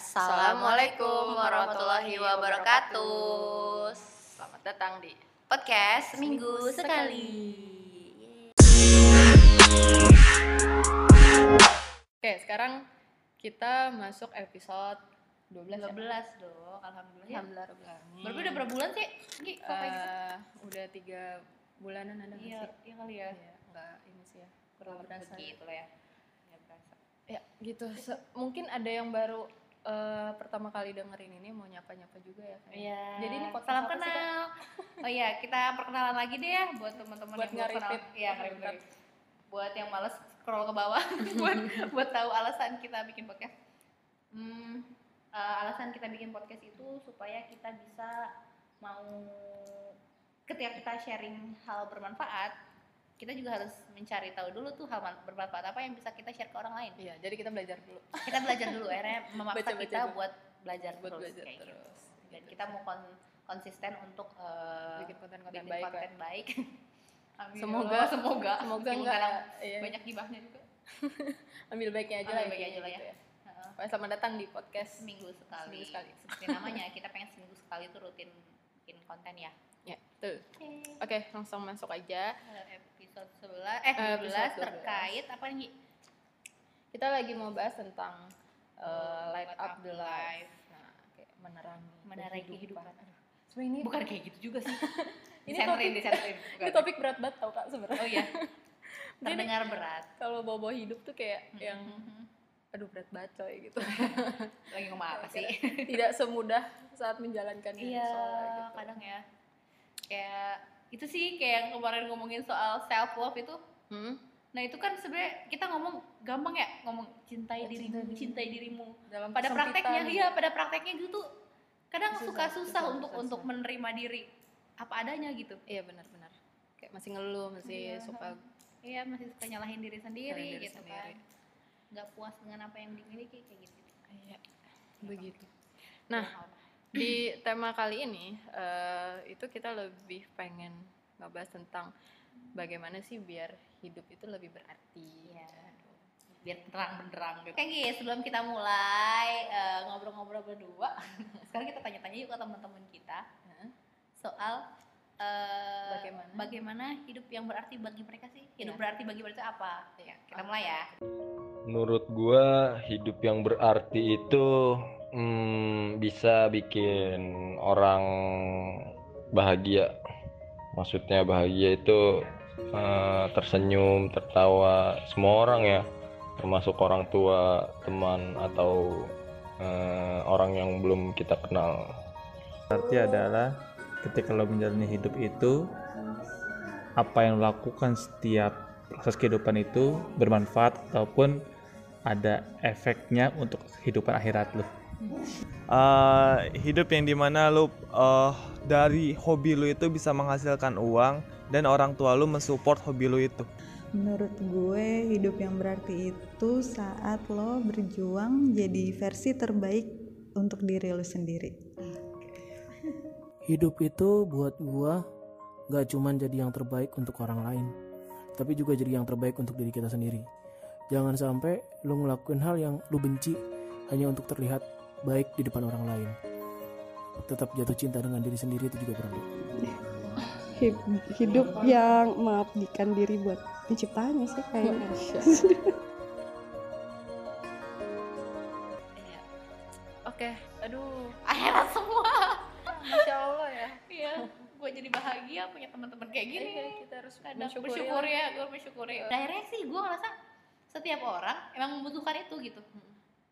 Assalamualaikum warahmatullahi wabarakatuh. Selamat datang di Podcast Minggu sekali. Oke, sekarang kita masuk episode 12 ya? 12 dong, alhamdulillah. Ya. Alhamdulillah Alamin. Baru udah berapa bulan sih? Gi, gitu? Eh, udah tiga bulanan ada Iya, sih? iya kali ya. Iya, nggak ini sih ya. Kurang berasa. Begitu lah ya. Ya berasa. Ya, gitu. Se- mungkin ada yang baru eh, pertama kali dengerin ini mau nyapa-nyapa juga ya. kayaknya. Iya. Jadi ini podcast salam apa sih, kenal. Oh iya, kita perkenalan lagi deh ya buat teman-teman yang belum kenal. Iya. Buat yang males scroll ke bawah buat buat tahu alasan kita bikin podcast. Hmm, eh, alasan kita bikin podcast itu supaya kita bisa mau ketika kita sharing hal bermanfaat, kita juga harus mencari tahu dulu tuh hal man- bermanfaat apa yang bisa kita share ke orang lain. Iya, jadi kita belajar dulu. Kita belajar dulu, akhirnya memaksa Baca-baca kita dulu. buat belajar Buat terus. belajar kayak gitu terus. dan Gitu. kita mau kon- konsisten untuk eh, bikin konten-konten baik konten baik. Amin. Semoga Oh, semoga semoga Meskipun enggak kadang iya, banyak gibahnya juga. ambil baiknya aja Ambil lah baiknya aja lah ya. gitu Heeh. Pokoknya selamat datang di podcast Seminggu sekali. Seminggu sekali. Seperti namanya, kita pengen seminggu sekali tuh rutin bikin konten ya. Ya, betul. Oke. Oke, langsung masuk aja. 11 eh Eh, 12 episode 12. terkait apa nih? Kita lagi mau bahas tentang uh, light up the life. Nah, kayak menerangi Menerangi kehidupan. Aduh, sebenarnya ini Bukan kayak gitu juga sih. Ini disentrin, topik- ini topik berat banget tau kak sebenarnya. Oh iya. Terdengar berat. Kalau bawa-bawa hidup tuh kayak yang Mhm. aduh berat banget coy gitu. lagi ngomong apa sih? Tidak semudah saat menjalankan Iya, gitu. kadang ya. Kayak itu sih kayak yang kemarin ngomongin soal self love itu. Hmm? Nah, itu kan sebenarnya kita ngomong gampang ya, ngomong cintai Ya, dirimu, cintai cintai dirimu. Dalam Pada prakteknya iya, pada prakteknya gitu tuh kadang Susah, suka susah, susah, untuk susah, untuk menerima diri apa adanya gitu. Iya benar-benar. Kayak masih ngeluh, masih Iya. suka Iya, masih suka nyalahin diri sendiri Nyalahin diri gitu sendiri. kan. Nggak puas dengan apa yang dimiliki kayak gitu. Iya, begitu. Nah, di tema kali ini eh, itu kita lebih pengen ngebahas tentang bagaimana sih biar hidup itu lebih berarti. Iya. biar terang benderang gitu. Oke guys, sebelum kita mulai eh, ngobrol-ngobrol berdua, sekarang kita tanya-tanya yuk ke teman-teman kita soal eh, Bagaimana? bagaimana hidup yang berarti bagi mereka sih? Hidup Iya. berarti bagi mereka apa? Ya, kita mulai ya. Menurut gua hidup yang berarti itu hmm, bisa bikin orang bahagia. Maksudnya bahagia itu eh, tersenyum, tertawa, semua orang ya, termasuk orang tua, teman atau eh, orang yang belum kita kenal. Arti adalah ketika lo menjalani hidup itu apa yang lakukan setiap proses kehidupan itu bermanfaat ataupun ada efeknya untuk kehidupan akhirat lo. Eh, hidup yang di mana lu eh, dari hobi lu itu bisa menghasilkan uang dan orang tua lu mensupport hobi lu itu. Menurut gue, hidup yang berarti itu saat lo berjuang jadi versi terbaik untuk diri lo sendiri. Hidup itu buat gua gak cuman jadi yang terbaik untuk orang lain, tapi juga jadi yang terbaik untuk diri kita sendiri. Jangan sampai lu ngelakuin hal yang lu benci hanya untuk terlihat baik di depan orang lain. Tetap jatuh cinta dengan diri sendiri itu juga perlu. Hid- hidup yang mengabdikan diri buat penciptanya sih kayaknya. Iya. Oke, aduh, Akhirat semua. masya Allah ya. Iya, gue jadi bahagia punya teman-teman kayak gini. Iya, kita harus kadang bersyukur ya gue bersyukuri akhirnya sih gue ngerasa setiap orang emang membutuhkan itu gitu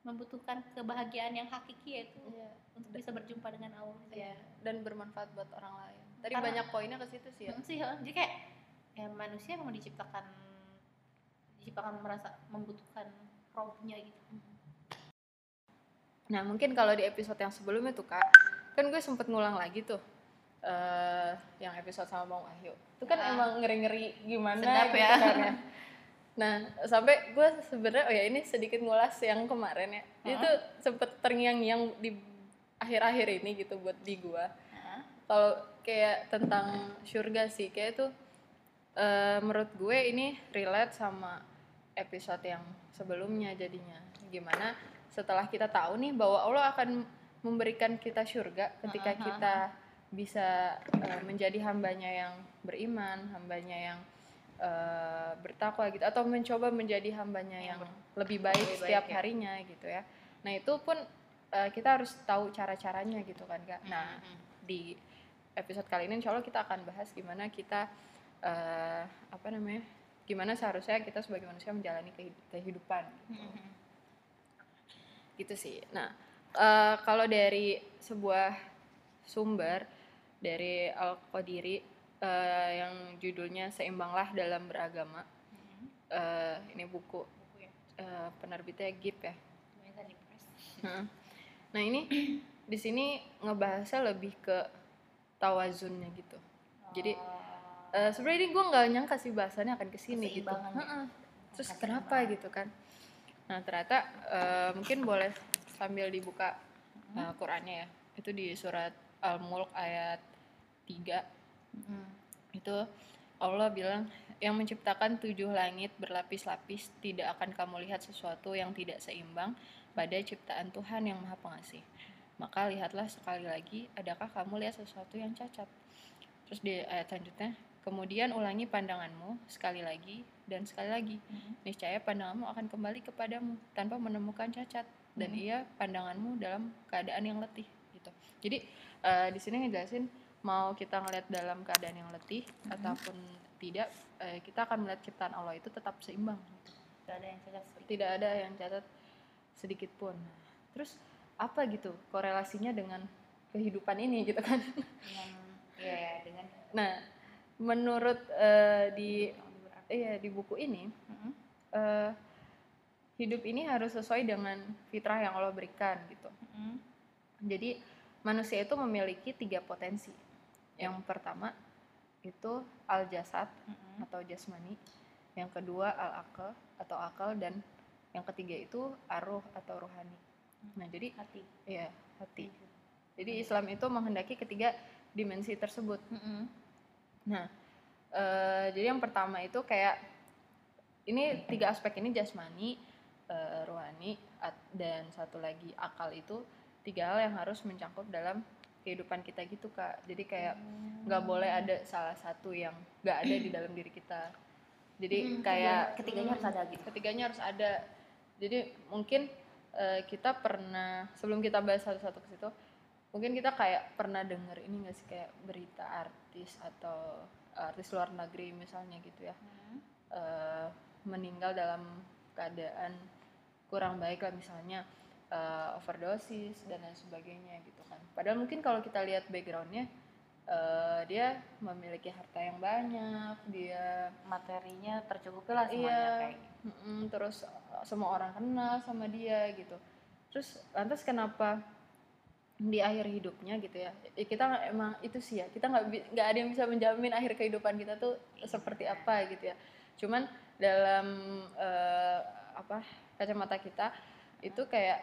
membutuhkan kebahagiaan yang hakiki yaitu Iya. untuk bisa berjumpa dengan Allah Iya, dan bermanfaat buat orang lain. Tadi Karena- banyak poinnya ke situ sih ya. Hmm, sih ya. jadi kayak ya manusia memang diciptakan diciptakan merasa membutuhkan rohnya gitu Nah mungkin kalau di episode yang sebelumnya tuh kak, kan gue sempet ngulang lagi tuh eh yang episode sama Bang Wahyu. Itu kan Ah. emang ngeri-ngeri gimana Sedap gitu ya. kan ya. Nah sampai gue sebenarnya oh ya ini sedikit ngulas yang kemarin ya. Itu sempet terngiang-ngiang di akhir-akhir ini gitu buat di gue. Nah, Kalau kayak tentang surga sih kayak tuh eh, menurut gue ini relate sama episode yang sebelumnya jadinya gimana setelah kita tahu nih bahwa Allah akan memberikan kita surga ketika ah, kita bisa eh, menjadi hambanya yang beriman, hambanya yang eh, bertakwa gitu atau mencoba menjadi hambanya yang, lebih baik lebih baik, setiap ya. harinya gitu ya. Nah, itu pun eh, kita harus tahu cara-caranya gitu kan, Kak. Nah, Mm-mm. di episode kali ini insya Allah kita akan bahas gimana kita eh, apa namanya gimana seharusnya kita sebagai manusia menjalani kehi- kehidupan Mm-mm. gitu sih nah eh, kalau dari sebuah sumber dari al qadiri eh, yang judulnya seimbanglah dalam beragama eh, ini buku Buku ya. eh, penerbitnya GIP ya. Heeh. Nah ini di sini ngebahasnya lebih ke tawazunnya gitu. Jadi Oh. eh, sebenarnya ini gue nggak nyangka sih bahasannya akan ke sini gitu. Ya. Heeh. Terus kenapa gitu kan? Nah ternyata eh, mungkin boleh sambil dibuka Hmm. eh, Qurannya ya. Itu di surat Al-Mulk ayat 3 Mm-mm. Itu Allah bilang yang menciptakan tujuh langit berlapis-lapis tidak akan kamu lihat sesuatu yang tidak seimbang pada ciptaan Tuhan yang Maha Pengasih. Maka lihatlah sekali lagi, adakah kamu lihat sesuatu yang cacat? Terus di ayat selanjutnya, kemudian ulangi pandanganmu sekali lagi dan sekali lagi. Mhm. Niscaya pandanganmu akan kembali kepadamu tanpa menemukan cacat dan Mhm. ia pandanganmu dalam keadaan yang letih gitu. Jadi eh, di sini ngejelasin mau kita ngeliat dalam keadaan yang letih Mhm. ataupun tidak, eh, kita akan melihat ciptaan Allah itu tetap seimbang. gitu. Gak ada yang cacat sedikit. Tidak ada yang cacat sedikit pun. Terus apa gitu korelasinya dengan kehidupan ini gitu kan? dengan ya ya, dengan Nah, menurut eh, di iya di buku ini Mm-mm. eh, hidup ini harus sesuai dengan fitrah yang Allah berikan gitu. Mm-mm. Jadi manusia itu memiliki tiga potensi. Yang pertama itu al jasad Mm-mm. atau jasmani, yang kedua al akal atau akal dan yang ketiga itu aruh atau rohani. Nah jadi hati ya hati. Jadi Islam itu menghendaki ketiga dimensi tersebut. Mm-mm. Nah, eh, jadi yang pertama itu kayak ini tiga aspek ini jasmani, eh, rohani, at- dan satu lagi akal itu tiga hal yang harus mencangkup dalam kehidupan kita gitu kak. Jadi kayak nggak boleh ada salah satu yang nggak ada di dalam diri kita. Jadi Hmm, kayak ketiganya harus ada gitu ketiganya harus ada. Jadi mungkin eh, kita pernah sebelum kita bahas satu-satu ke situ, mungkin kita kayak pernah denger ini nggak sih kayak berita artis atau artis luar negeri misalnya gitu ya Hmm. eh, meninggal dalam keadaan kurang baik lah misalnya eh, overdosis dan lain sebagainya gitu kan. Padahal mungkin kalau kita lihat backgroundnya eh, dia memiliki harta yang banyak, dia materinya tercukupi lah semuanya Iya. kayak Mm-mm, terus uh, semua orang kenal sama dia gitu. Terus lantas kenapa di akhir hidupnya gitu ya? Ya, Kita emang itu sih ya. Kita nggak nggak ada yang bisa menjamin akhir kehidupan kita tuh seperti apa gitu ya. Cuman dalam eh, apa kacamata kita itu kayak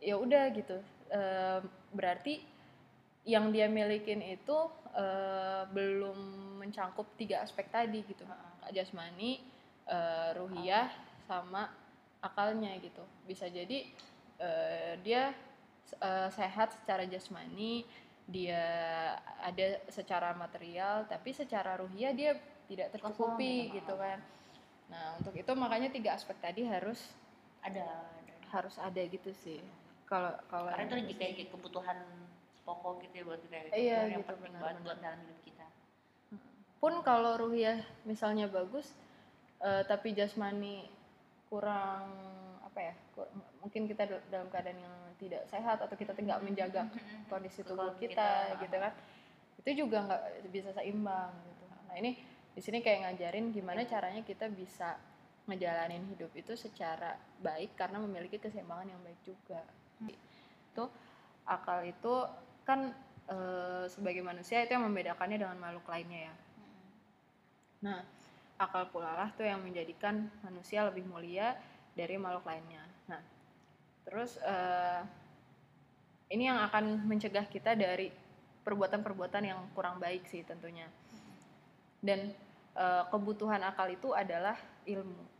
ya udah gitu. Eh, berarti yang dia milikin itu eh, belum mencangkup tiga aspek tadi gitu. Jasmani, eh, ruhiyah sama akalnya gitu bisa jadi eh, dia eh, sehat secara jasmani dia ada secara material tapi secara ruhiyah dia tidak tercukupi Kosong, gitu kan nah untuk itu makanya tiga aspek tadi harus ada, ada. harus ada gitu sih kalau kalau karena itu jadi kayak kebutuhan pokok gitu ya buat kita Iya, Kebutuhan yang gitu, penting benar, banget buat dalam hidup kita. Pun kalau ruhiyah misalnya bagus eh, tapi jasmani kurang apa ya kur- mungkin kita dal- dalam keadaan yang tidak sehat atau kita tidak menjaga kondisi tubuh kita, kita, gitu kan itu juga nggak bisa seimbang gitu. Nah ini di sini kayak ngajarin gimana caranya kita bisa ngejalanin hidup itu secara baik karena memiliki keseimbangan yang baik juga itu akal itu kan eh, sebagai manusia itu yang membedakannya dengan makhluk lainnya ya Nah, akal pula lah tuh yang menjadikan manusia lebih mulia dari makhluk lainnya. Nah, terus eh, ini yang akan mencegah kita dari perbuatan-perbuatan yang kurang baik sih tentunya. Dan eh, kebutuhan akal itu adalah ilmu.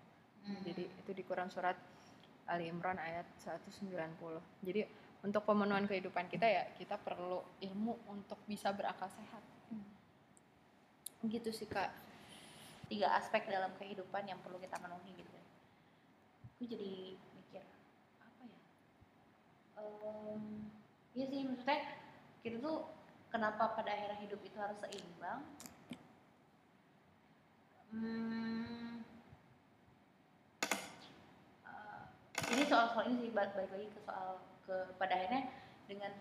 Jadi itu di Quran surat Ali Imran ayat 190 jadi untuk pemenuhan kehidupan kita ya kita perlu ilmu untuk bisa berakal sehat. Gitu sih kak. Tiga aspek dalam kehidupan yang perlu kita penuhi gitu ya. Aku jadi mikir apa ya? Em, iya sih maksudnya kita tuh kenapa pada akhirnya hidup itu harus seimbang? Hmm, eh, ini soal soal ini sih balik, balik lagi ke soal ke pada akhirnya dengan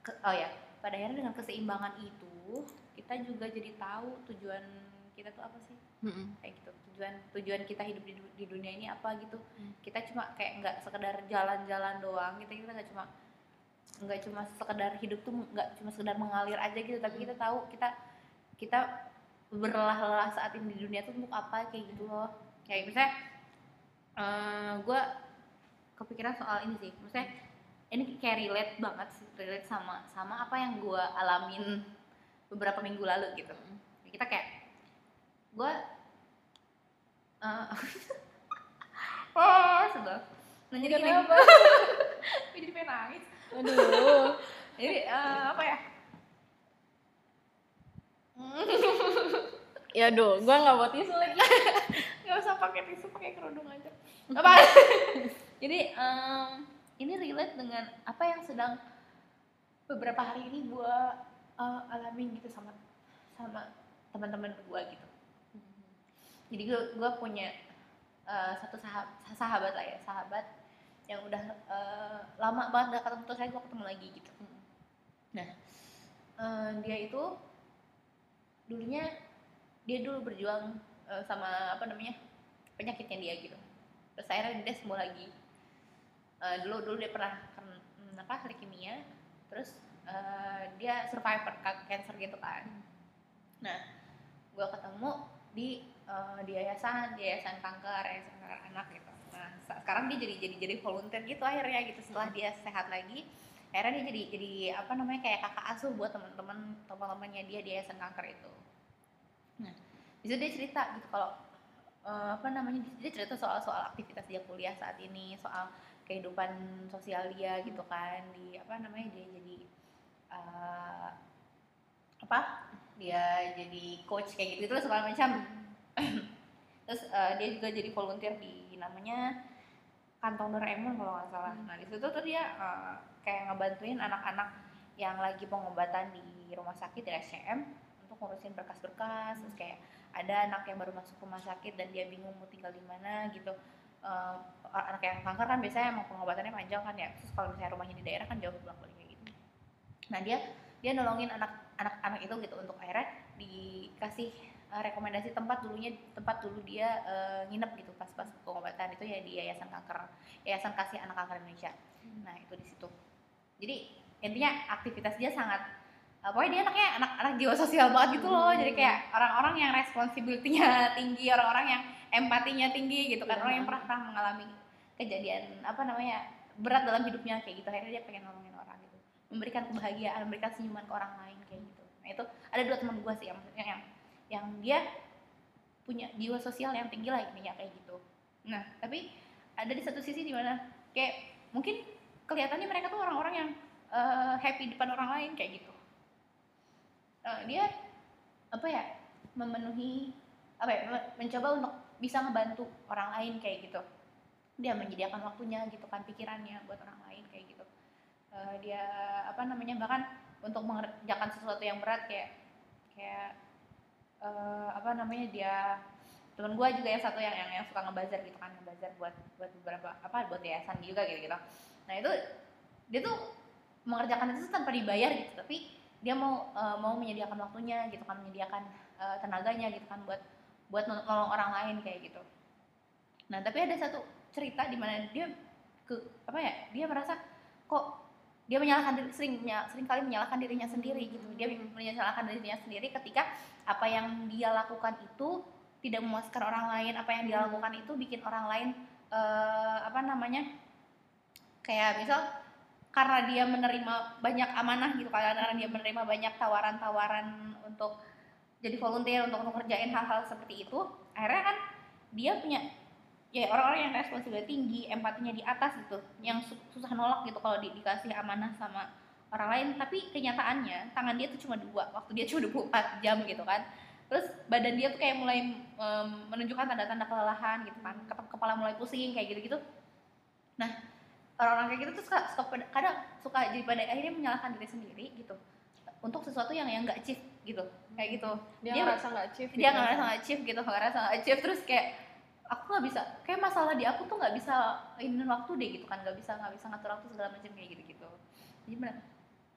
ke- oh ya pada akhirnya dengan keseimbangan itu kita juga jadi tahu tujuan kita tuh apa sih Mm-mm. kayak gitu tujuan tujuan kita hidup di, di dunia ini apa gitu Hmm. kita cuma kayak nggak sekedar jalan-jalan doang kita kita nggak cuma nggak cuma sekedar hidup tuh nggak cuma sekedar mengalir aja gitu tapi kita tahu kita kita berlelah-lelah saat ini di dunia tuh untuk apa kayak gitu loh kayak misalnya gue kepikiran soal ini sih. Maksudnya ini kayak relate banget sih relate sama sama apa yang gue alamin beberapa minggu lalu gitu. Kita kayak gue eh oh sebel. Nah jadi gini? Gue jadi pengen nangis. Aduh. Jadi eh, apa ya? Ya do gua nggak buat tisu lagi. Nggak usah pakai tisu pakai kerudung aja. Apa jadi em, ini relate dengan apa yang sedang beberapa hari ini gue alamin gitu sama sama teman-teman gue gitu. Jadi gue gue punya eh, satu sahabat sahabat lah ya sahabat yang udah eh, lama banget gak ketemu terus saya gue ketemu lagi gitu. Nah eh, dia itu dulunya dia dulu berjuang eh, sama apa namanya penyakitnya dia gitu. Terus akhirnya dia sembuh lagi Eh, dulu dulu dia pernah kan hmm, apa leukemia terus eh, dia survivor cancer gitu kan. Nah gue ketemu di eh, di yayasan di yayasan kanker yayasan kanker anak gitu. Nah sekarang dia jadi jadi jadi volunteer gitu akhirnya gitu. Setelah dia sehat lagi akhirnya dia jadi jadi apa namanya kayak kakak asuh buat teman-teman teman-temannya dia di yayasan kanker itu. Nah di situ dia cerita gitu kalau eh, apa namanya dia cerita soal soal aktivitas dia kuliah saat ini soal kehidupan sosial dia gitu kan di apa namanya dia jadi eh, apa dia jadi coach kayak gitu gitu segala macam terus eh, dia juga jadi volunteer di namanya kantong Doraemon kalau nggak salah. Nah di situ tuh dia eh, kayak ngebantuin anak-anak yang lagi pengobatan di rumah sakit di SCM untuk ngurusin berkas-berkas. Terus kayak ada anak yang baru masuk rumah sakit dan dia bingung mau tinggal di mana gitu Eh, anak yang kanker kan biasanya emang pengobatannya panjang kan ya. Terus kalau misalnya rumahnya di daerah kan jauh bolak balik kayak gitu. Nah dia dia nolongin anak anak anak itu gitu untuk akhirnya dikasih eh, rekomendasi tempat dulunya tempat dulu dia eh, nginep gitu pas pas pengobatan. Itu ya di yayasan kanker yayasan kasih anak kanker Indonesia. Nah itu di situ. Jadi intinya aktivitas dia sangat eh, pokoknya dia anaknya anak anak jiwa sosial banget gitu loh. Jadi kayak orang-orang yang responsibility-nya tinggi orang-orang yang empatinya tinggi gitu kan. Orang yang pernah, pernah mengalami kejadian apa namanya berat dalam hidupnya kayak gitu. Akhirnya dia pengen nolongin orang gitu. Memberikan kebahagiaan memberikan senyuman ke orang lain kayak gitu. Nah itu ada dua teman gue sih yang yang yang, yang dia punya jiwa sosial yang tinggi lah intinya kayak gitu. Nah tapi ada di satu sisi di mana kayak mungkin kelihatannya mereka tuh orang-orang yang eh, happy depan orang lain kayak gitu. Eh, dia apa ya memenuhi apa ya me- mencoba untuk bisa ngebantu orang lain kayak gitu. Dia menyediakan waktunya gitu kan pikirannya buat orang lain kayak gitu. Eh, dia apa namanya bahkan untuk mengerjakan sesuatu yang berat kayak kayak eh, apa namanya dia temen gue juga yang satu yang yang, yang suka ngebazar gitu kan ngebazar buat buat beberapa apa buat yayasan juga gitu gitu. Nah itu dia tuh mengerjakan itu tanpa dibayar gitu tapi dia mau eh, mau menyediakan waktunya gitu kan menyediakan eh, tenaganya gitu kan buat buat nol- nolong orang lain kayak gitu. Nah tapi ada satu cerita di mana dia ke apa ya dia merasa kok dia menyalahkan diri sering sering kali menyalahkan dirinya sendiri gitu. Dia menyalahkan dirinya sendiri ketika apa yang dia lakukan itu tidak memuaskan orang lain apa yang dia lakukan itu bikin orang lain eh, apa namanya kayak misal karena dia menerima banyak amanah gitu karena dia menerima banyak tawaran-tawaran untuk jadi volunteer untuk ngerjain hal-hal seperti itu akhirnya kan dia punya ya orang-orang yang responsibility tinggi empatinya di atas gitu yang su- susah nolak gitu kalau di- dikasih amanah sama orang lain. Tapi kenyataannya tangan dia tuh cuma dua waktu dia cuma 24 jam gitu kan. Terus badan dia tuh kayak mulai em, menunjukkan tanda-tanda kelelahan gitu kan Kep- kepala mulai pusing kayak gitu-gitu. Nah orang-orang kayak gitu tuh suka, pada- kadang suka jadi pada akhirnya menyalahkan diri sendiri gitu untuk sesuatu yang yang nggak achieve gitu kayak gitu. Dia, Dia- ngerasa nggak achieve dia gitu. nggak ngerasa nggak achieve gitu nggak ngerasa nggak achieve terus kayak aku nggak bisa kayak masalah di aku tuh nggak bisa ini waktu deh gitu kan. Nggak bisa nggak bisa ngatur waktu segala macam kayak gitu gitu jadi benar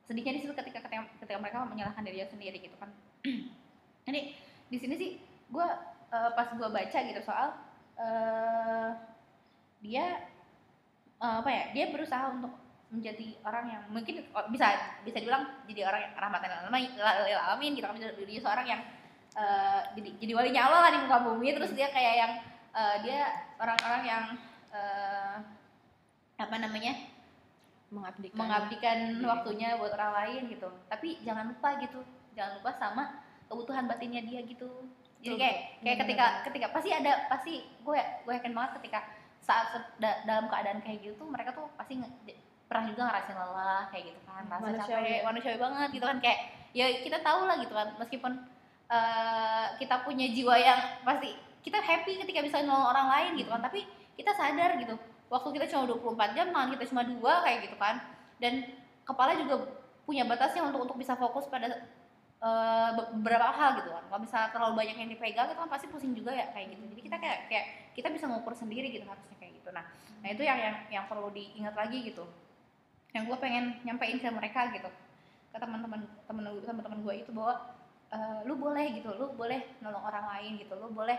sedihnya di situ ketika ketika, ketika mereka menyalahkan dirinya sendiri gitu kan. Jadi di sini sih gue pas gue baca gitu soal eh, dia eh, apa ya dia berusaha untuk menjadi orang yang mungkin oh, bisa bisa dibilang jadi orang yang rahmatan lil alamin gitu kan. Bisa jadi seorang yang eh, jadi jadi walinya Allah lah di muka bumi. Terus dia kayak yang eh, dia orang-orang yang eh, apa namanya mengabdikan. mengabdikan diri. waktunya buat orang lain gitu. Tapi jangan lupa gitu jangan lupa sama kebutuhan batinnya dia gitu. Jadi kayak kayak ketika ketika pasti ada pasti gue gue yakin banget ketika saat da- dalam keadaan kayak gitu mereka tuh pasti nge- pernah juga ngerasain lelah kayak gitu kan rasa Manusiawi capek. manusiawi banget gitu kan kayak ya kita tahu lah gitu kan meskipun eh, kita punya jiwa yang pasti kita happy ketika bisa nolong orang lain gitu kan tapi kita sadar gitu waktu kita cuma 24 jam tangan kita cuma dua kayak gitu kan. Dan kepala juga punya batasnya untuk untuk bisa fokus pada be- beberapa hal gitu kan. Kalau misalnya terlalu banyak yang dipegang itu kan pasti pusing juga ya kayak gitu. Jadi kita kayak kayak kita bisa ngukur sendiri gitu harusnya kayak gitu. Nah nah itu yang yang yang perlu diingat lagi gitu yang gue pengen nyampein ke mereka gitu. Ke teman-teman teman teman-teman gue itu bahwa eh, lu boleh gitu lu boleh nolong orang lain gitu lu boleh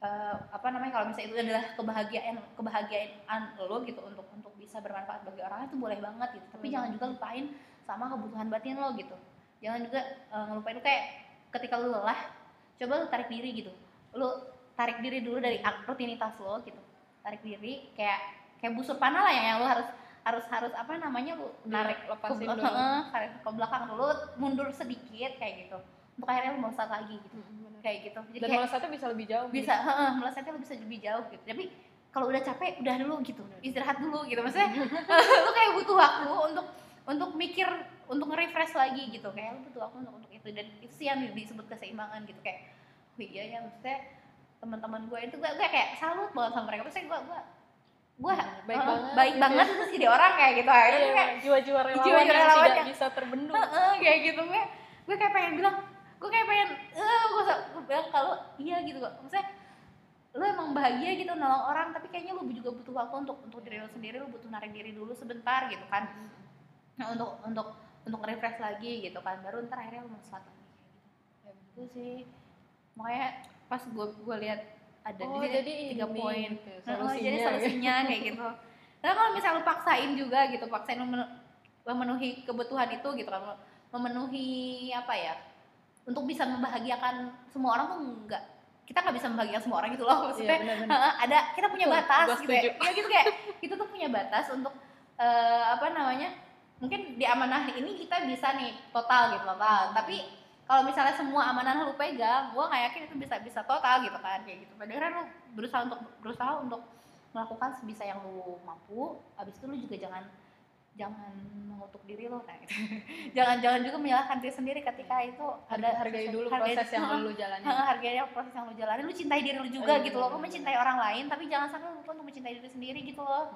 eh, apa namanya kalau misalnya itu adalah kebahagiaan kebahagiaan lo gitu untuk untuk bisa bermanfaat bagi orang itu boleh banget gitu. Tapi Hmm. jangan juga lupain sama kebutuhan batin lo gitu. Jangan juga eh, ngelupain lu kayak ketika lu lelah coba lu tarik diri gitu. Lu tarik diri dulu dari rutinitas lo gitu. Tarik diri kayak kayak busur panah lah yang, yang lu harus harus harus apa namanya lu narik ke, lepasin bel- dulu. tarik ke belakang dulu mundur sedikit kayak gitu. Untuk akhirnya melesat lagi gitu. Benar. kayak gitu. Jadi dan kayak melesatnya bisa lebih jauh bisa heeh, melesatnya lu bisa lebih jauh gitu. Tapi kalau udah capek udah dulu gitu. Istirahat dulu gitu. Maksudnya lu kayak butuh waktu untuk untuk mikir untuk nge-refresh lagi gitu. Kayak lu butuh waktu untuk untuk itu. Dan itu sih yang disebut keseimbangan gitu. Kayak oh iya ya maksudnya teman-teman gue itu gue, gue kayak salut banget sama mereka. Maksudnya gue gue gue baik eh, banget. baik gitu banget ya. terus jadi orang kayak gitu akhirnya Iya, kayak jiwa-jiwa relawan, jiwa-jiwa yang relawan tidak yang- bisa terbendung. Heeh, kayak gitu. Gue gue kayak pengen bilang gue kayak pengen eh gue, gue bilang kalau iya gitu kok. Maksudnya lu emang bahagia gitu nolong orang tapi kayaknya lu juga butuh waktu untuk untuk diri lu sendiri lu butuh narik diri dulu sebentar gitu kan. Nah, untuk untuk untuk refresh lagi gitu kan baru ntar akhirnya lu melesat lagi kayak gitu. Itu sih. Makanya pas gue gue lihat ada oh di sini jadi tiga poin gitu, Nah, oh, jadi solusinya solusinya kayak gitu. Karena kalau misalnya lu paksain juga gitu, paksain memenuhi kebutuhan itu gitu kan, memenuhi apa ya? Untuk bisa membahagiakan semua orang tuh enggak kita nggak bisa membahagiakan semua orang gitu loh iya maksudnya benar-benar Heeh, ada kita punya Betul, batas gitu ya. ya gitu kayak kita tuh punya batas untuk eh, apa namanya mungkin di amanah ini kita bisa nih total gitu total tapi kalau misalnya semua amanah lu pegang gua nggak yakin itu bisa bisa total gitu kan kayak gitu. Padahal kan lu berusaha untuk berusaha untuk melakukan sebisa yang lu mampu habis itu lu juga jangan jangan mengutuk diri lo kayak gitu. Jangan jangan juga menyalahkan diri sendiri ketika itu ada hargai dulu hargai- proses yang lu jalani harganya proses yang lu jalani lu cintai diri lu juga Oh, iya, gitu loh. Lu mencintai orang lain tapi jangan sampai lu untuk mencintai diri sendiri gitu loh.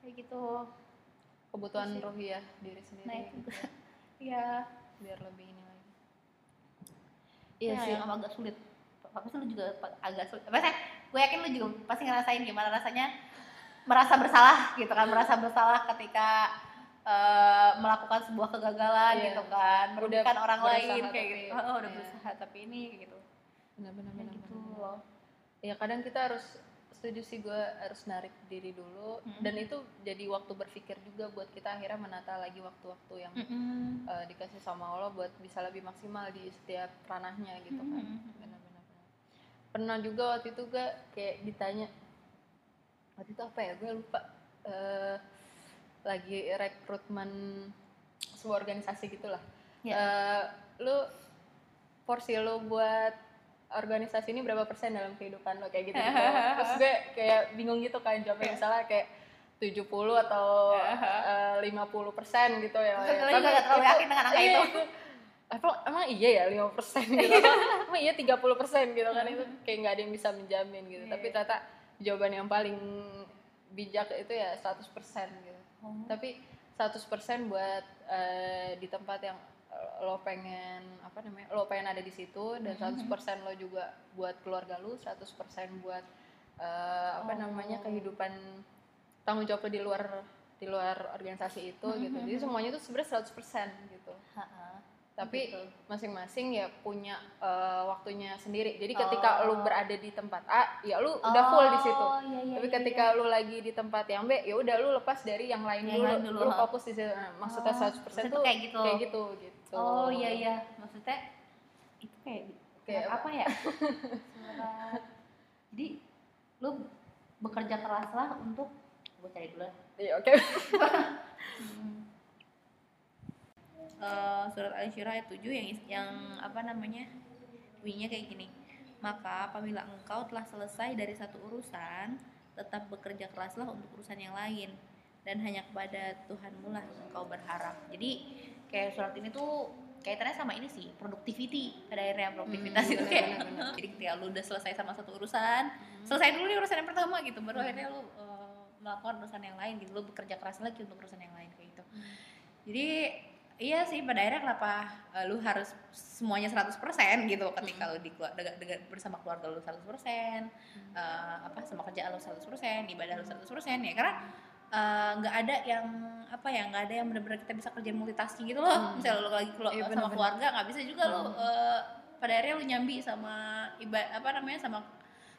Kayak gitu. Kebutuhan Itu sih. ruhiah diri sendiri. Nah itu. Gitu. ya biar lebih ini iya iya sih. yang agak sulit. Pasti lu juga agak sulit. Apa sih gue yakin lu juga pasti ngerasain gimana rasanya merasa bersalah gitu kan. Merasa bersalah ketika eh, melakukan sebuah kegagalan Iya. gitu kan. Merugikan orang lain kayak tapi- gitu oh, udah iya. berusaha tapi ini kayak gitu. Benar-benar Kayak benar gitu loh. Ya kadang kita harus setuju sih gue harus narik diri dulu. Mm-mm. dan itu jadi waktu berpikir juga buat kita akhirnya menata lagi waktu-waktu yang Mm-mm. eh, dikasih sama Allah buat bisa lebih maksimal di setiap ranahnya gitu kan. Benar-benar pernah juga waktu itu gue kayak ditanya waktu itu apa ya? Gue lupa. Eh, lagi rekrutmen sebuah organisasi gitulah. Ya. Eh, lu porsi lu buat organisasi ini berapa persen dalam kehidupan lo kayak gitu, gitu. terus gue kayak bingung gitu kan jawabnya misalnya kayak 70 atau eh, 50 persen gitu ya juga nggak terlalu itu- yakin dengan angka iya, itu. Emang, emang iya ya 5 persen gitu Atau emang iya 30 persen gitu kan itu kayak nggak ada yang bisa menjamin gitu Iya. tapi ternyata jawaban yang paling bijak itu ya 100 persen gitu Oh. tapi 100% buat eh, di tempat yang lo pengen apa namanya lo pengen ada di situ dan Mm-hmm. 100% lo juga buat keluarga lo 100% buat eh, apa namanya Oh. kehidupan tanggung jawab lo di luar di luar organisasi itu gitu Mm-hmm. jadi semuanya itu sebenarnya 100% gitu Ha-ha. tapi Gitu. masing-masing ya punya eh, waktunya sendiri jadi ketika Oh. lu berada di tempat A ya lu udah full di situ Oh, iya, iya, tapi iya, ketika lu lagi di tempat yang B ya udah lu lepas dari yang lain Yang dulu, lain dulu, lu ha. fokus di situ Nah, maksudnya Oh, 100% maksudnya tuh kayak gitu. kayak gitu gitu Oh iya iya, maksudnya itu kayak Kayak apa ya? Surat. Jadi lu bekerja keraslah untuk gue cari dulu. iya oke Eh, surat Al-Syirah ayat 7 yang yang apa namanya? Bunyinya kayak gini. Maka apabila engkau telah selesai dari satu urusan, tetap bekerja keraslah untuk urusan yang lain dan hanya kepada Tuhanmu lah engkau berharap. Jadi kayak surat ini tuh kaitannya sama ini sih, productivity pada akhirnya produktivitas Hmm, itu kayak jadi ketika lu udah selesai sama satu urusan, selesai dulu nih urusan yang pertama gitu, baru akhirnya lu eh, melakukan urusan yang lain gitu, lu bekerja keras lagi untuk urusan yang lain kayak gitu. Jadi iya sih pada akhirnya kenapa eh, lu harus semuanya 100% gitu ketika lu di dengan, dengan bersama keluarga lu 100% eh, apa sama kerjaan lu 100% ibadah lu 100% ya karena eh, nggak ada yang apa ya nggak ada yang benar-benar kita bisa kerja multitasking gitu loh. Misalnya lu lagi kelu- Iya, sama keluarga nggak bisa juga lu eh, pada akhirnya lu nyambi sama ibadah apa namanya sama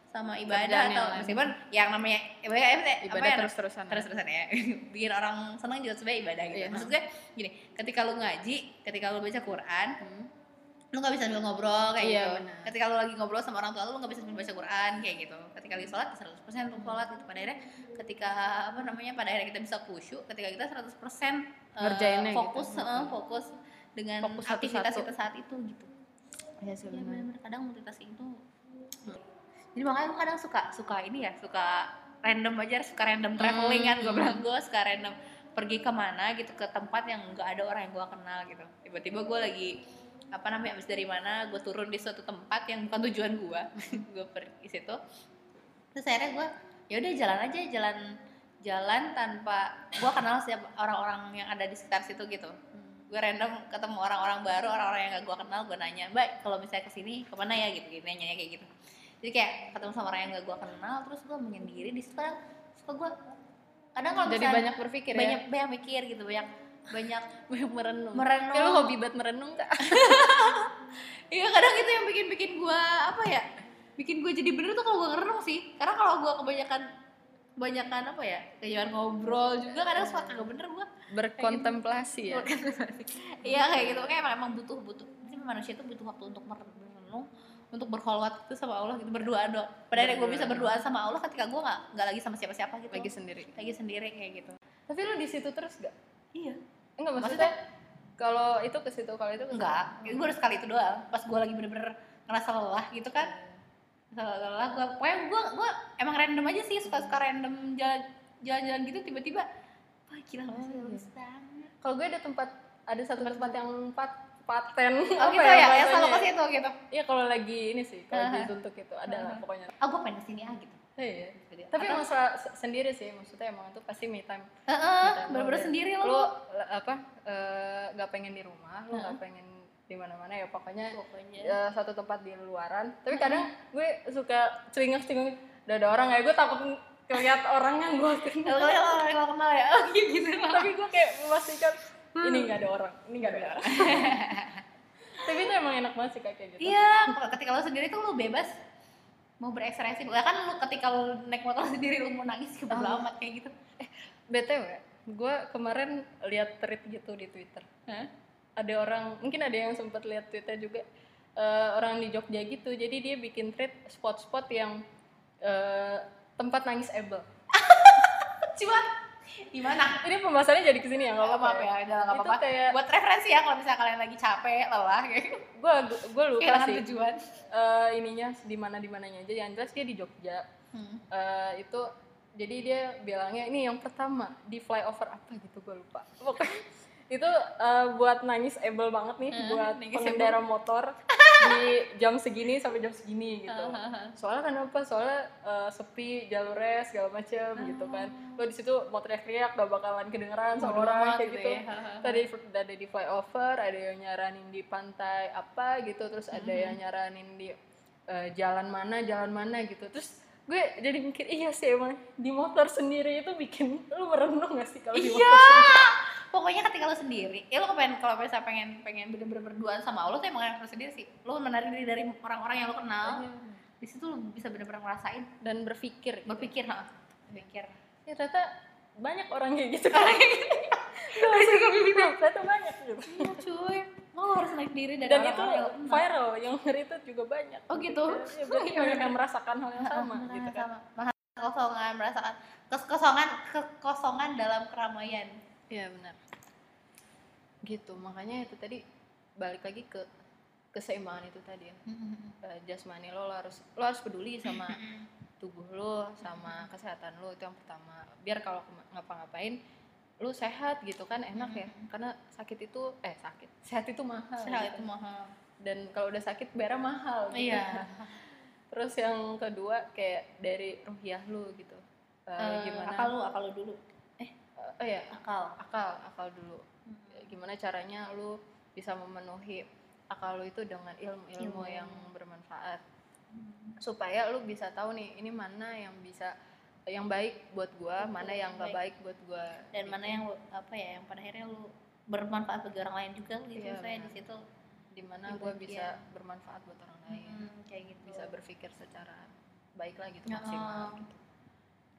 sama ibadah Kerjaan yang atau lain. meskipun yang namanya ibadah, apa ibadah ya, terus-terusan. terus-terusan ya. Bikin orang senang juga sebenarnya ibadah gitu. Iya. maksud gue gini ketika lu ngaji ketika lu baca Quran Hmm. Lu nggak bisa sambil ngobrol kayak Iya, gitu. benar. ketika lu lagi ngobrol sama orang tua lu lu nggak bisa sambil baca Quran kayak gitu. Ketika lagi sholat 100% untuk sholat gitu. Pada akhirnya ketika apa namanya pada akhirnya kita bisa khusyuk ketika kita 100% eh, Ngerjainnya gitu. fokus eh, fokus dengan Fokus aktivitas satu-satu. kita saat itu gitu. Iya sih Iya benar. kadang multitasking itu jadi makanya gue kadang suka suka ini ya suka random aja suka random traveling kan. Gue bilang gue suka random pergi ke mana gitu ke tempat yang nggak ada orang yang gue kenal gitu. Tiba-tiba gue lagi apa namanya abis dari mana gue turun di suatu tempat yang bukan tujuan gue gue pergi situ. Terus akhirnya gue ya udah jalan aja jalan jalan tanpa gue kenal siapa orang-orang yang ada di sekitar situ gitu. Gue random ketemu orang-orang baru orang-orang yang gak gue kenal gue nanya baik kalau misalnya ke sini ke mana ya? Gitu gitu nanya kayak gitu. Jadi kayak ketemu sama orang yang gak gue kenal terus gue menyendiri di situ. Kadang suka gue kadang kalau jadi banyak berpikir banyak ya banyak mikir gitu banyak banyak banyak merenung. Merenung. Kayak lu hobi banget merenung kak iya kadang itu yang bikin bikin gue apa ya bikin gue jadi bener tuh kalau gue ngerenung sih. Karena kalau gue kebanyakan kebanyakan apa ya kebanyakan ngobrol juga kadang suka kagak bener gue berkontemplasi ya? Iya kayak gitu. Kayak emang, emang butuh butuh. Sih manusia itu butuh waktu untuk merenung untuk berkhulwat itu sama Allah gitu berdoa doa. Pada akhirnya gue bisa berdoa sama Allah ketika gue nggak nggak lagi sama siapa-siapa gitu. lagi sendiri. Lagi sendiri kayak gitu. tapi lu di situ terus gak Iya. Enggak maksudnya kalau itu ke situ kalau itu ke situ. Enggak. Gue udah sekali itu doang. Pas gue lagi bener-bener ngerasa lelah gitu kan. Ngerasa lelah gue pokoknya gue gue emang random aja sih suka suka random jalan jalan-jalan gitu tiba-tiba wah gila oh, bagus banget. kalau gue ada tempat ada satu tempat yang pat paten Oh gitu ya, ya selalu ke situ gitu. Iya kalau lagi ini sih kalau Aha. dituntut itu ada lah Aha. pokoknya. Gue pengen ke sini ah gitu. Iya. Gitu. Tapi Atau- emang sendiri sih maksudnya emang itu pasti me time. Heeh, Me time bener-bener lo. sendiri lo. l- apa eh, nggak pengen di rumah, nggak Heeh. pengen di mana-mana ya pokoknya Pokoknya. eh, satu tempat di luaran. Tapi kadang gue suka celingak-celingak udah ada orang ya gue takut ngeliat orang yang gue kenal. Kalau kalau orang yang lo kenal ya, gitu. Tapi gue kayak memastikan ini nggak ada orang, ini nggak ada orang. Tapi itu emang enak banget sih kayak gitu. Iya, ketika lo sendiri tuh lo bebas mau berekspresi. Kan lo ketika lo naik motor sendiri lo mau nangis ke Oh. amat kayak gitu. BTW, gue kemarin lihat tweet gitu di Twitter. Ada orang, mungkin ada yang sempat lihat tweetnya juga. eh, orang di Jogja gitu, jadi dia bikin tweet spot-spot yang eh, tempat nangis able. Cuma di mana ini pembahasannya jadi ke sini ya nggak apa-apa ya udah nggak Itu apa-apa. Kayak- buat referensi ya kalau misalnya kalian lagi capek lelah kayak gitu. gue gue lupa kehilangan sih. tujuan. Eh, ininya di mana di mananya aja. Yang jelas dia di Jogja. Hmm. Eh, itu jadi dia bilangnya ini yang pertama di flyover apa gitu gue lupa. Pokoknya itu eh, buat nangis able banget nih Hmm, buat pengendara motor di jam segini sampai jam segini gitu. Soalnya kenapa soalnya eh, sepi jalurnya segala macem gitu kan. Lo di situ mau teriak-teriak gak bakalan kedengeran sama orang kayak gitu gitu. ya. tadi ada di flyover ada yang nyaranin di pantai apa gitu terus ada yang nyaranin di eh, jalan mana jalan mana gitu. Terus gue jadi mikir iya sih emang di motor sendiri itu bikin lu merenung gak sih kalau di Iya. motor sendiri pokoknya ketika lo sendiri. Ya lo pengen kalau misalnya pengen pengen bener-bener berduaan sama Allah tuh emang harus sendiri sih. Lo menarik diri dari orang-orang yang lo kenal. Di situ lo bisa bener-bener ngerasain. Dan berpikir gitu. berpikir ha. Berpikir. Ya ternyata banyak orang kayak gitu. Kan gue langsung kepikiran ternyata banyak gitu. Iya cuy. Lo harus naik diri dari dan itu yang lo kenal. viral yang nge-retweet juga banyak. Oh gitu? ya, berarti banyak yang merasakan hal yang sama gitu kan. sama. Kekosongan merasakan kekosongan kekosongan dalam keramaian Iya benar. Gitu, makanya itu tadi balik lagi ke keseimbangan itu tadi ya. Eh, jasmani lo, lo harus lo harus peduli sama tubuh lo, sama kesehatan lo itu yang pertama. Biar kalau ngapa-ngapain lu sehat gitu kan enak ya. Karena sakit itu eh sakit. Sehat itu mahal. sehat gitu. itu mahal Dan kalau udah sakit bayarnya mahal gitu. iya Terus yang kedua kayak dari ruhiah lu gitu. Eh, Eh, gimana? akal lu akal lu dulu oh ya, akal. Akal akal dulu. Gimana caranya lu bisa memenuhi akal lu itu dengan ilmu-ilmu Ilmu. yang bermanfaat? Supaya lu bisa tahu nih ini mana yang bisa yang baik buat gua mana yang gak baik. buat gua dan mana yang lu- apa ya yang pada akhirnya lu bermanfaat bagi orang lain juga gitu. Iya, saya di situ di mana di gua bisa bermanfaat buat orang lain. mm, kayak gitu. Bisa berpikir secara baik lah gitu maksimal gitu.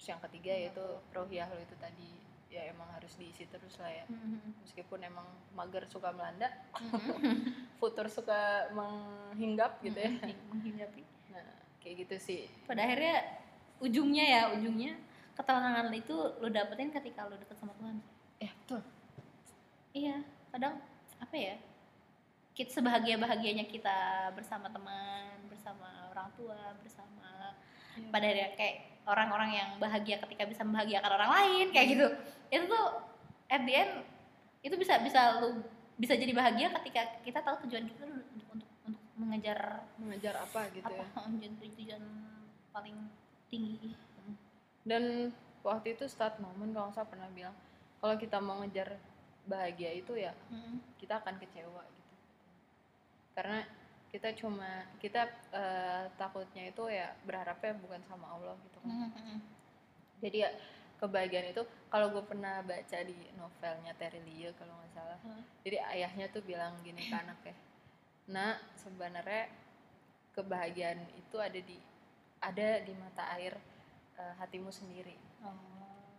Terus yang ketiga yaitu rohiah lu itu tadi ya emang harus diisi terus lah ya. Mhm. meskipun emang mager suka melanda futur suka menghinggap gitu ya. Mhm, menghinggapi nah kayak gitu sih. Pada akhirnya ujungnya ya ujungnya ketenangan itu lu dapetin ketika lu deket sama Tuhan. Ya betul. Iya kadang apa ya kita sebahagia bahagianya kita bersama teman bersama orang tua bersama Iya. pada akhirnya kayak orang-orang yang bahagia ketika bisa membahagiakan orang lain kayak gitu. Itu tuh at the end itu bisa bisa lu bisa jadi bahagia ketika kita tahu tujuan kita untuk untuk, untuk mengejar mengejar apa gitu apa ya? tujuan tujuan paling tinggi. Dan waktu itu start moment kalau saya pernah bilang kalau kita mau ngejar bahagia itu ya kita akan kecewa gitu. Karena kita cuma kita eh, takutnya itu ya berharapnya bukan sama Allah gitu kan. Jadi ya kebahagiaan itu kalau gue pernah baca di novelnya Terry Lee kalau nggak salah. Hmm. jadi ayahnya tuh bilang gini ke anaknya nah sebenarnya kebahagiaan itu ada di ada di mata air eh, hatimu sendiri.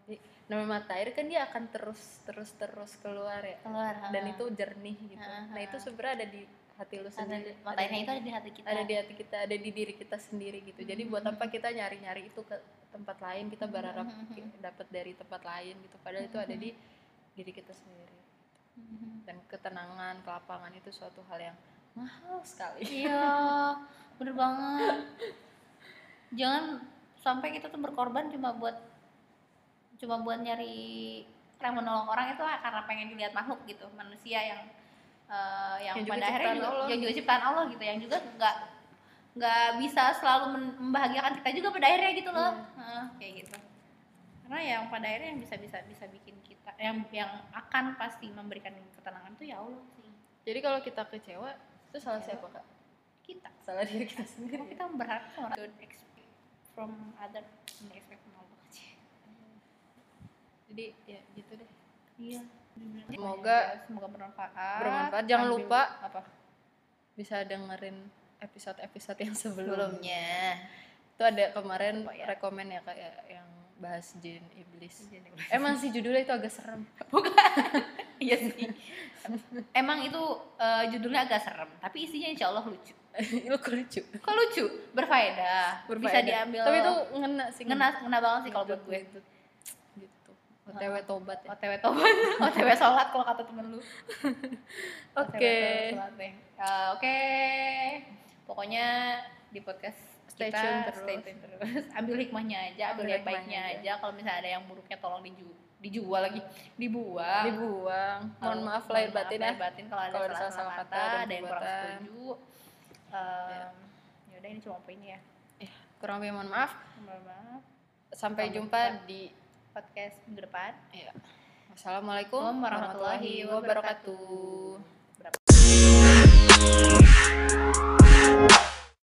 Jadi, nama mata air kan dia akan terus terus terus keluar ya. Keluar dan itu jernih gitu. Ah, nah itu sebenarnya ada di hati lu sendiri mata Ada airnya di- itu ada di hati kita. Ada di hati kita ada di diri kita sendiri gitu. Jadi buat Hmm. apa kita nyari nyari itu ke tempat lain kita berharap Hmm, hmm, ki- dapat dari tempat lain gitu. Padahal itu ada di diri kita sendiri. Dan ketenangan kelapangan itu suatu hal yang mahal sekali. Iya bener banget. Jangan sampai kita tuh berkorban cuma buat cuma buat nyari yang menolong orang itu karena pengen dilihat makhluk gitu manusia yang eh, yang, Yang pada akhirnya juga, Allah. yang juga ciptaan Allah gitu yang juga nggak nggak bisa selalu membahagiakan kita juga pada akhirnya gitu loh. Heeh, kayak gitu. Karena yang pada akhirnya yang bisa bisa bisa bikin kita yang yang akan pasti memberikan ketenangan tuh ya Allah sih. Jadi kalau kita kecewa itu salah siapa kak? Kita. Salah diri kita sendiri. Karena kita berharap sama orang don't expect from other don't expect from Allah jadi ya gitu deh. Iya Semoga semoga bermanfaat. bermanfaat. Jangan Ambil- lupa apa? bisa dengerin episode-episode yang sebelumnya. Itu ada kemarin Oh, ya. rekomen ya kayak yang bahas jin iblis. Emang sih judulnya itu agak serem. Iya sih. Emang itu eh, judulnya agak serem tapi isinya insya Allah lucu. Lu kok lucu? Kok lucu? Berfaedah, bisa Berfaedah. diambil tapi itu ngena sih. Ngena ngena banget sih kalau buat gue. gitu OTW tobat ya OTW tobat, OTW sholat kalau kata temen lu. Oke. Eh, Oke, pokoknya di podcast Stay kita tune terus. stay tune terus. Ambil hikmahnya aja, ambil Ambil yang baiknya hikmahnya aja. Kalau misalnya ada yang buruknya tolong diju dijual lagi, dibuang. dibuang mohon maaf lahir batin ya batin kalau ada ada salah, salah-salah kata, ada yang kurang setuju. Um, Yaudah ini cuma apa ini ya. kurang lebih mohon maaf Mohon maaf. sampai Sampai jumpa jumpa. di podcast minggu depan. Iya. Assalamualaikum warahmatullahi, warahmatullahi wabarakatuh. wabarakatuh.